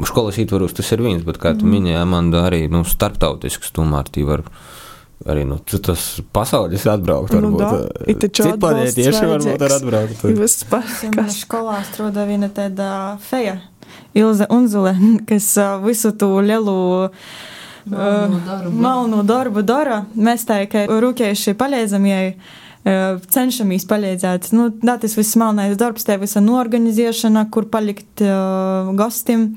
skolas ietvaros tas ir viens, bet, kā tu minēji, Amanda, arī nu, starptautisks, tomēr tī var arī no citas pasaules atbraukt. Nu eh, Citi planētieši atbalsts varbūt var atbraukt. Vispār, Manā kas skolā strādā viena tāda feja, Ilze Unzule, kas visu to lielu Melno ā, darbu. melno darbu dara. Mēs tā kā rūkējuši palīdzam ā, Cenšamies palīdzēt. Nu, tā tas viss melnais darbs, tā visa norganizēšana, kur palikt uh, gostiem.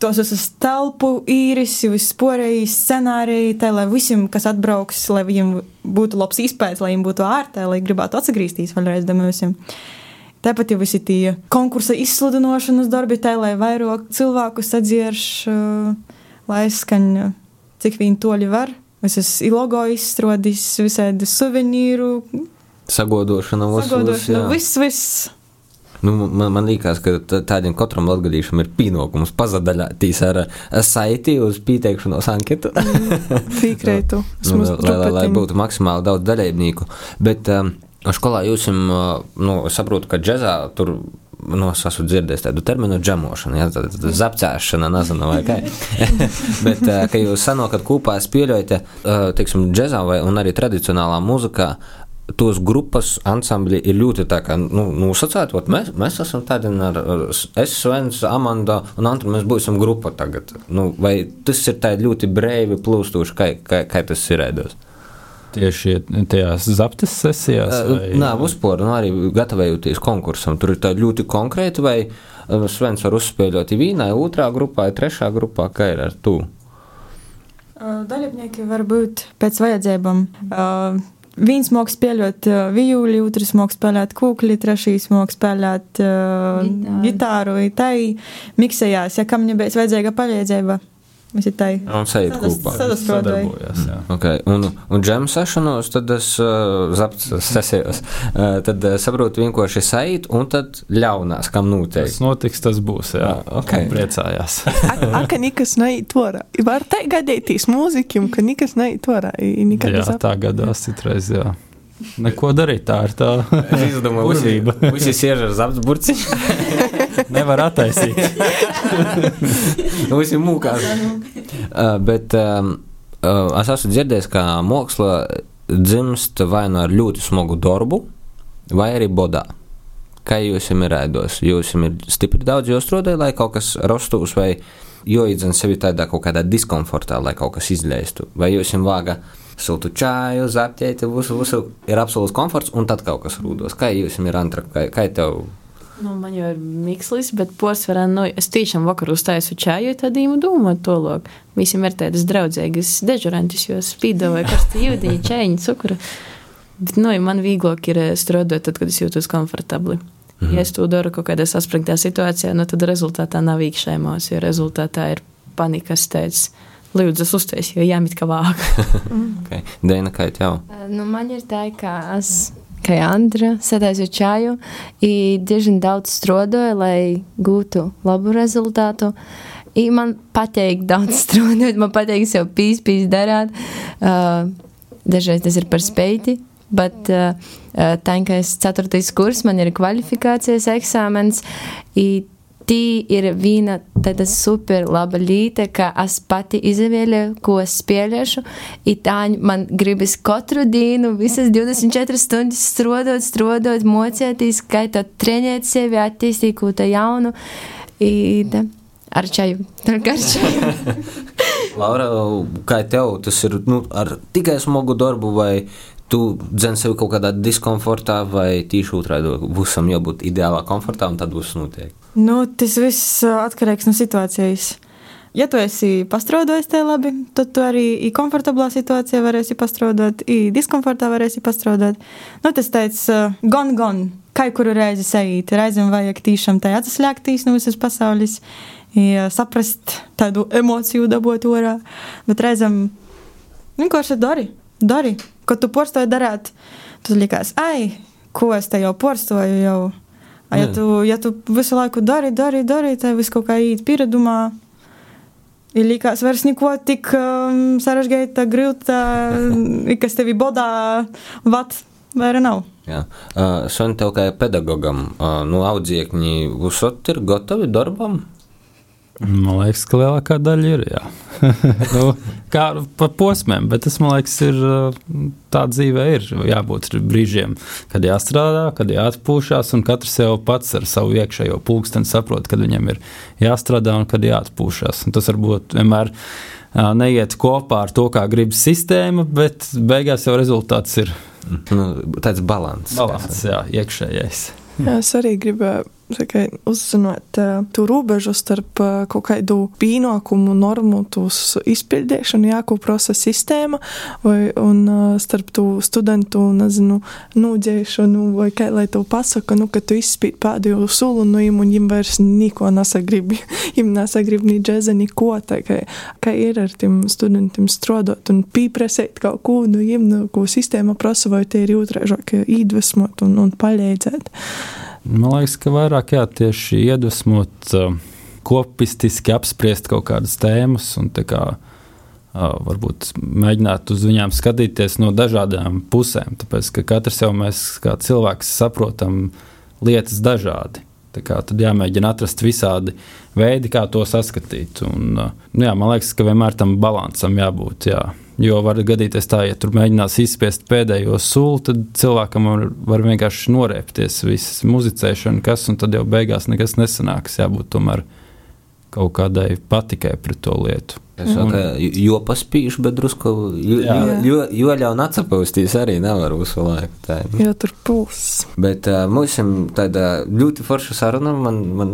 Tos visus telpu īris, viss porēji scenāriji, tā lai visiem, kas atbrauks, lai viņiem būtu labs izpētes, lai viņiem būtu ārtē, lai gribētu atgriezties vēlreiz domāsim. Tāpat jau visi tie konkursa izsludināšanas darbi, tā lai vairāk cilvēku sadzierš, uh, lai skan, uh, cik viņi toļi var. Visas logo izstrādājis, visādi suvenīru, Sagodošana, sagodošana, viss, viss. Nu, man, man liekas, ka tā- tādiem katram latgadīšam ir pienākums pazadaļāties ar ar saiti uz pieteikšanos anketu. piekrītu. Nu, lai, lai, lai būtu maksimāli daudz dalībnieku. Bet um, skolā jūs, nu, es saprotu, ka džēzā tur. Nu, es esmu dzirdējis tādu terminu džemošana, ja, tā, zapcēšana, nezinu, vai kā. Bet, ka jūs sanokat kopā spēļojat, uh, teiksim, džēzā vai arī tradicionālā mūzikā, tos grupas ansambļi ir ļoti tā kā, nu, nosacēti, ot mēs, mēs esam tādi ar, ar es, Svens, Amanda un Antru, mēs būsim grupa tagad. Nu, vai tas ir tā ļoti brēvi plūstoši, kā, kā, kā tas ir ēdos? Tieši tajās zaptes sesijās. vai- Nē, vispār, nu, arī gatavojoties konkursam, tur ir tā ļoti konkrēti, vai Svens var uzspēlēt vienā, otrā grupā, trešā grupā, kā ir ar to. Dalībnieki var būt pēc vajadzībām. Uh, Viens mākslinieks spēlēt uh, vijuli, otrs mākslinieks spēlēt kūkli, trešais mākslinieks spēlēt uh, Gitāru. Tā miksējās, ja kam nebija vajadzīga palīdzība. Mēs ir tā. Kopā. sadas- sadarbojās. jā. Okay. Un, un džem sešanos, tad es uh, sesijos. Uh, tad uh, saprotu vienkārši sajūt, un tad ļaunās, kam Tas noteikti. notiks, tas būs. Jā, Ah, ok. Un Priecājās. Aka nekas neiet orā. Var te gadīties mūziķim, ka nekas. Nekad jā, tā gadās citreiz. Jā. Neko darīt, tā ir tā Es izdomāju, Burvība. visi zaptu burciņu. nevar attaisīt. Visi mūkās. Uh, bet um, uh, es esmu dzirdējis, ka māksla dzimst vai nu ar ļoti smagu darbu, vai arī bodā. Kā jūs ir ēdos? Jūs ir stipri daudz jāstrādā, lai kaut kas rastos, vai joīdzina sevi tādā kaut kādā diskomfortā, lai kaut kas izlaistu. Vai jūs jums vāga siltu čāju, zapķēti, visu, visu ir absolūts komforts, un tad kaut kas rūdos. Kā jūs ir antra, kā, kā tev? Nu, man jau ir mikslis, bet posmā nu, es tiešām vakar uztaisu čāju, tad īmu domāju to loku. Visiem ir tādas draudzīgas dežurantis, jo spīdavoju karstu jūdiņu, čēņu, cukuru. Bet, nu, man vieglāk ir eh, strādāt, tad, kad es jūtos komfortabli. Mm -hmm. Ja es to daru kaut kādā saspringtā situācijā, nu, tad rezultātā nav iekšējās, jo rezultātā ir panikas teicis. Lūdzu, es uztaisīju, jo jāmit kā vāk. Okay. Dēna, kā tev? Nu, man ir tā, ka es, kā Andra, sēdēju čāju, un diezgan daudz strādāju, lai gūtu labu rezultātu. I man patīk daudz strādāt, man patīk jau pīs, pīs darāt. Uh, dažreiz tas ir par speiti. Bet uh, tā kā es 4. kurs, man ir kvalifikācijas eksāmens. i Tī ir viena tāda super laba lieta, ka es pati izvēlēju, ko es spēlēšu. I Tā man gribas katru dienu, visas 24 stundas strādāt, strādāt, mocēties, kā tā trenēt sevi, attīstīt ko tā jaunu. I, tā, ar čaju. Tikai ar čaju. Laura, kā tev tas ir nu, ar tikai smagu darbu, vai tu dzen sevi kaut kādā diskomfortā, vai tīši otrādi visam jābūt ideālā komfortā, un tad būs notiek. Nu, tas viss ā, atkarīgs no situācijas. ja tu esi pastrādājis te labi, tad tu arī i komfortablā situācijā varēsi pastrādāt, i diskomfortā varēsi pastrādāt. Nu, tas teica, uh, gan, gan, kā kuru reizi sajūt. Reizēm vajag tiešām tā atslēgties no visas pasaules, uh, saprast tādu emociju dabot orā, bet reizēm vienkārši dari, dari, ko tu porstoji darāt. Tad likās, ai, ko es te jau porstoju jau. A, ja, tu, ja tu visu laiku dari, dari, dari, tad viss kaut kā īt pieredumā. Ir likās, vairs neko tik um, sarežģīta, grūta, kas tevi bodā, vat, vairs nav. Jā. Uh, Soņa, tev kā pedagogam, uh, nu, audziekņi, uzsot ir gatavi darbam? Man liekas, ka lielākā daļa ir. jā. nu, kā pa posmiem, bet tas man liekas, ir tā dzīve. Ir jābūt brīžiem, kad jāstrādā, kad jāatpūšas, un katrs jau pats ar savu iekšējo pulksteni saprot, kad viņam ir jāstrādā un kad jāatpūšas. Un tas varbūt vienmēr neiet kopā ar to, kā gribas sistēma, bet beigās jau rezultāts ir Nu, tāds balans. balans, jā, iekšējais. Jā, es arī gribēju tikai uzzināt uh, to robežu starp uh, kaut kādu pienākumu normu, izpildīšanu, jā, ko prasa sistēma, vai un, uh, starp to studentu, nezinu, nūdzēšanu, vai kā lai to pasaka, nu, ka tu izspīd pēdējo sulu no viņiem, un viņiem vairs neko nesagrib, viņiem nesagrib ni džeza, neko, tā kā, kā ir ar tiem studentiem strādāt un pieprasīt kaut ko, nu, viņiem, nu, ko sistēma prasa, vai tie ir jūtrēžāk iedvesmot un, un palīdzēt. Man liekas, ka vairāk jā, tieši iedvesmot, uh, kopistiski apspriest kaut kādas tēmas un tā kā, uh, varbūt mēģināt uz viņām skatīties no dažādām pusēm. Tāpēc, ka katrs jau mēs kā cilvēks saprotam lietas dažādi. Tā kā, tad jāmēģina atrast visādi veidi, kā to saskatīt. Un, uh, nu jā, man liekas, ka vienmēr tam balansam jābūt. Jā. Jo var gadīties tā, ja tur mēģinās izspiest pēdējo sulu, tad cilvēkam var, var vienkārši norēpties viss muzicēšana, kas, un tad jau beigās nekas nesanāks. Jābūt tomēr kaut kādai patikai pret to lietu. Es saku, jo paspīšu, bet drusku, jo, Jā. jo, jo, jo ļaun atsapaustīs arī nevar visu laiku. Tā. Jā, tur puls. Bet uh, mums ir tāda ļoti forša saruna. Man, man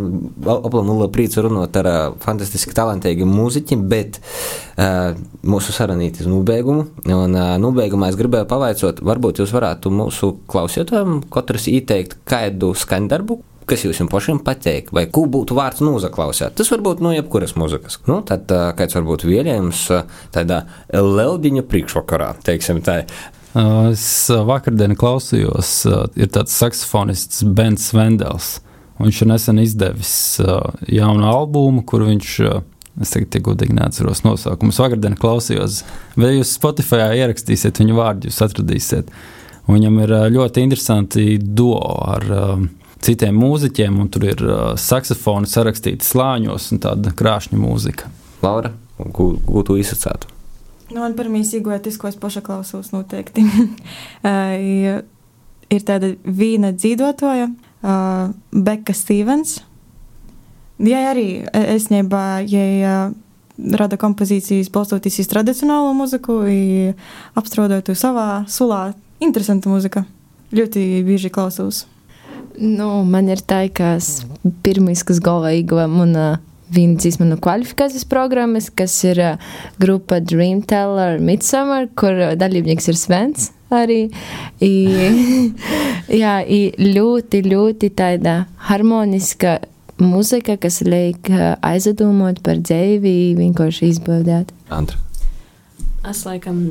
aplomula prīts runāt ar uh, fantastiski talantīgiem mūziķiem, bet uh, mūsu sarunīt ir nobeigumu. Un uh, nobeigumā es gribēju pavaicot, varbūt jūs varētu mūsu klausītājiem katrs ieteikt kādu skandarbu, kas jums pašiem patīk, vai ko būtu vārds nozaklausīt. Tas var būt no jebkuras muzikas. Nu, tad kāds varbūt vienējums uh, tādā leldiņa priekšvakarā, teiksim tā. Es vakardien klausījos, ir tāds saksofonists Bens Vendels. Viņš ir nesen izdevis jaunu albumu, kur viņš, es tagad godīgi neatceros nosaukumu. Es vakardien klausījos, vai jūs Spotify ierakstīsiet viņa vārdu, jūs atradīsiet. Un Viņam ir ļoti interesanti duo ar uh, citiem mūziķiem, un tur ir uh, saksofoni sarakstīti slāņos un tāda krāšņa mūzika. Laura, ko, ko tu izsacētu? Nu, man pirmie īgojas, ko es paša klausos noteikti. uh, ir tāda vīna dzīvotoja, uh, Beka Stevens. Jā, arī es ņēmu, ja rada kompozīcijas balstoties uz tradicionālo muziku, i apstrādājot to savā sulā. Interesanta muzika. Ļoti bieži klausos. Nu, man ir tā, ka es pirmais, kas galvā ieguva mana viena dziesmu kvalifikācijas programmas, kas ir uh, grupa Dreamteller Midsummer, kur uh, dalībnieks ir Svens arī. I, jā, i ļoti, ļoti tāda harmoniska mūzika, kas liek uh, aizdomot par dzīvi, vienkārši izbaudīt. Andra. Es laikam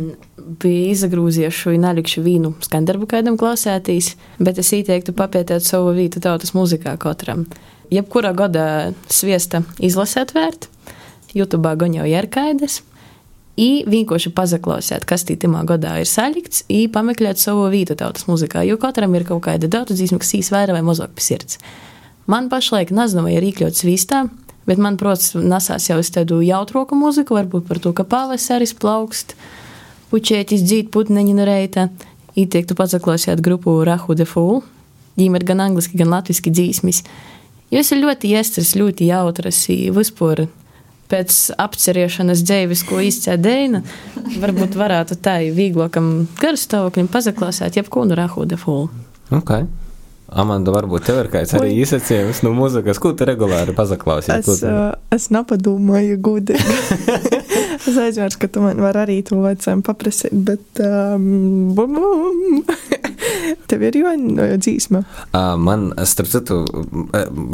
biju izagrūziešu un nelikšu vīnu skandarbu kādam klausētīs, bet es ieteiktu papietēt savu vītu tautas muzikā katram. Jebkurā gada sviesta izlasēt vērt, YouTube gan jau ir kaidas, i vienkārši pazaklausēt, kas tīmā gadā ir salikts, i pameklēt savu vītu tautas muzikā, jo katram ir kaut kāda tautas dzīsma, kas īsvēra vai mazāk pisirds. Man pašlaik nezinu, vai ir iekļauts svīstā, bet man, protams, nesās jau uz tādu jautroku mūziku, varbūt par to, ka pavasaris plaukst, puķētis dzīt putneņi no reita. Ieteiktu pazaklausīt grupu Rahu de Fool. Viņiem ir gan angliski, gan latviski dzīsmis. Jūs ir ļoti iestras, ļoti jautras, vispār pēc apceriešanas dzīves, ko izcēdēja, varbūt varētu tā vieglākam garstāvoklim pazaklausīt jebkuru Rahu de Fool. Okay. Amanda, varbūt tev ir kāds arī izsacījums no mūzikas, ko tu regulāri pazaklausies? Es, uh, es nepadomāju, gudri. es aizmirsu, ka tu man vari arī to vajadzēju paprasīt, bet um, bum, bum. tev ir jau dzīsma. Uh, man, starp citu,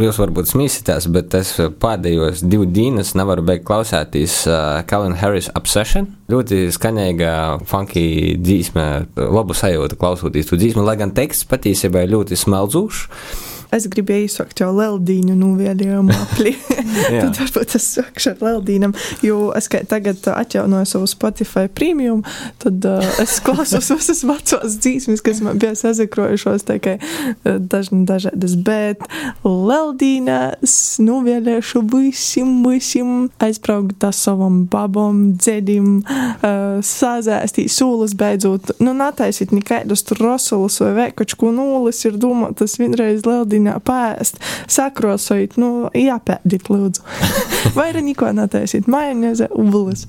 jūs varbūt smīsitās, bet es pēdējos divus dienas nevaru beigt klausēties uh, Calvin Harris Obsession. Ļoti skaņīga, funky dzīsme, labu sajūta klausoties to dzīsmu, lai gan teksts patiesībā ir ļoti smeldzošs. Es gribēju izsakt jau Leldīnu noviedījumu apli. Jā. Tad varbūt es sakšu ar Leldīnam, jo es kā tagad atjaunoju savu Spotify premium, tad uh, es klausos visas vecās dzīsmes, kas man bija sazakrojušos tikai uh, dažni dažādas, bet Leldīnā es novieliešu visiem, visiem aizbraukt ar savam babam, dzedim, uh, sazēstīt sūlas beidzot. Nu, nataisīt nekādus rosulus vai vēkačku nūlis ir domāt, tas vienreiz Leldīnā pēst, sakrosojot, nu, jāpēdīt lūdzu. vai arī neko nataisīt, majonēze, ubulis,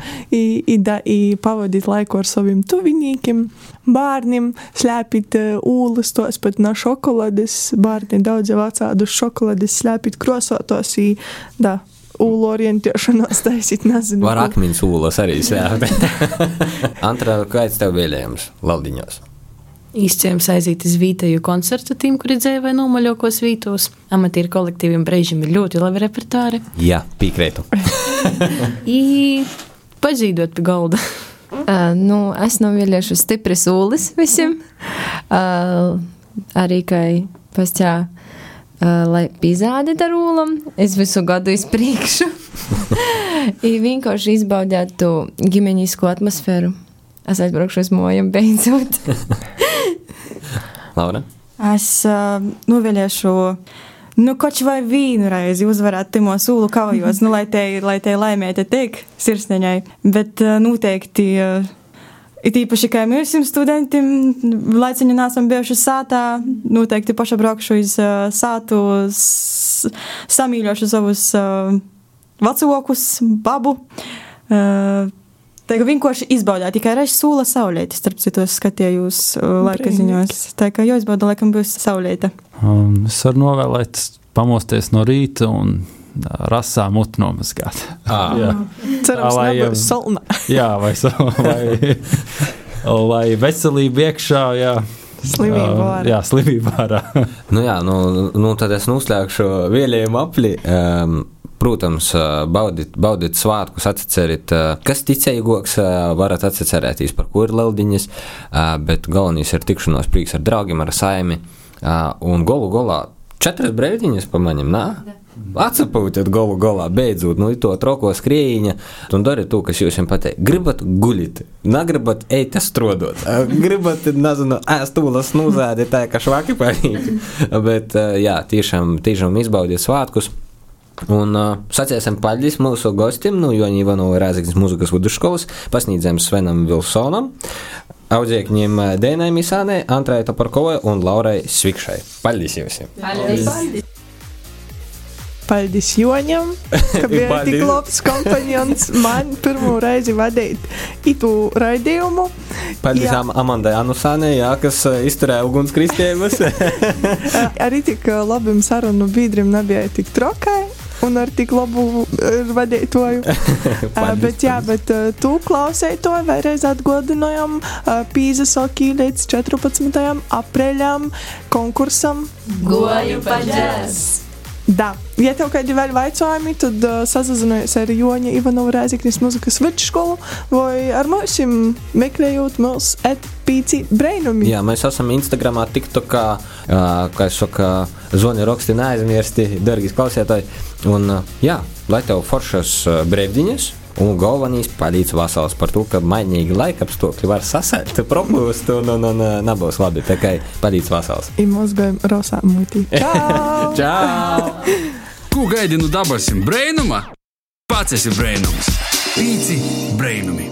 pavadīt laiku ar saviem tuvinīkiem, bērniem, slēpīt uh, ūlas, tos pat no šokolades, bērni daudz jau atsādus šokolades, slēpīt krosotos, da, ūlu orientēšanās taisīt, nezinu. Var ko. akmeņu sūlas arī slēpt. Antra, kāds tev vēlējums Laldiņos? Īscējums aiziet uz vietēju koncertu tīm, kuri dzēja vai nomaļokos vītos. Amatieru kolektīviem brīžiem ir ļoti labi repertāri. Jā, piekrītu. Pazīdot pie galda. Uh, nu, es novēlēšu stipri sūlis visiem. Uh, arī kai pastā, uh, lai pizādi darūlam, es visu gadu iz priekšu. I vienkārši izbaudētu ģimenisko atmosfēru. Es aizbraukšu uz mojām beidzot. Laura? Es uh, novēlēšu, nu, kaut vai vienu reizi uzvarēt Timo sūlu kaujos, nu, lai te, lai te laimēta tik sirsniņai, bet uh, noteikti. Uh, It īpaši, kā mēs esam studenti, laiciņā nesam bijuši sātā, noteikti paša braukšu uz uh, sātu, samīļošu savus uh, vecākus, babu. Uh, Tā kā vienkārši izbaudāt, tikai reizes sūla saulēta, starp citu, es skatījos uh, laika ziņos. Tā kā jau izbauda, laikam būs saulēta. Um, es varu novēlēt, pamosties no rīta un ā, rasā mutu nomazgāt. Ah. Jā. Cerams, Lai, nebūs um, salna. Jā, vai, vai, lai veselība iekšā, jā. Slimība Ā, ārā. Jā, slimība ārā. Nu, jā, nu, nu tad es noslēgšu vēlējumu apli. Um, protams, ā, baudīt, baudīt svētkus, atcerēt, ā, kas ticīgāks, varat atcerēties, par ko ir leldiņas, bet galvenais ir tikšanos prieks ar draugiem, ar saimi. Un golu golā četras brīvdiņas pamaņem, nā? Atsapūtiet golu golā, beidzot, nu, to troko skrējiņa, un dariet to, kas jums patīk. Gribat guļīt, negribat eit strodot, ā, gribat, nezinu, ēst tūlas nūzādi, tā kā švaki parīgi. Bet, jā, tiešām, tiešām izbaudiet svētkus. Un uh, sacīsim paldies mūsu gostiem, no Joņa Ivanova Rāzaknis mūzikas vidusskolas, pasniedzējiem Svenam Vilsonam, audzēkņiem Dēnai Misānai, Antrai Toparkovai un Laurai Svikšai. Paldies jums! Paldies Joņam, ka bija tik labs kompanions man pirmo reizi vadīt itu raidījumu. Paldies Jā. Am Amandai Anusānei, jā, kas izturēja ugunskristības. Arī tik labam sarunu biedrim nebija tik trokai. Un ar tik labu uh, vadītāju. Uh, bet, jā, bet uh, tu klausēji to vēlreiz atgādinājām uh, Pīzasokī līdz 14. aprīļam konkursam. Goju paģēs! Da. Ja tev kādi vēl jautājumi, tad uh, sazinājies ar Joņa Ivanovas Rēzaknis muzikas vidusskolu vai ar mums meklējot mūsu etpīci brainumi. Jā, mēs esam Instagram, TikTokā, ā, kā es saku, zvani raksti neaizmirsti, dārgīs klausētāji. Un, ā, jā, lai tev foršas ā, brīvdiņas, un galvenais palīdz vasals par to, ka mainīgi laikapstākļi var sasēt, propūst, un, un, un nebūs labi. Tā kā palīdz vasals. Ir mozgājumi rosā muti. Čau! Čau! Ko gaidi no dabasim brainuma? Pats esi brainums. Pīci brainumi.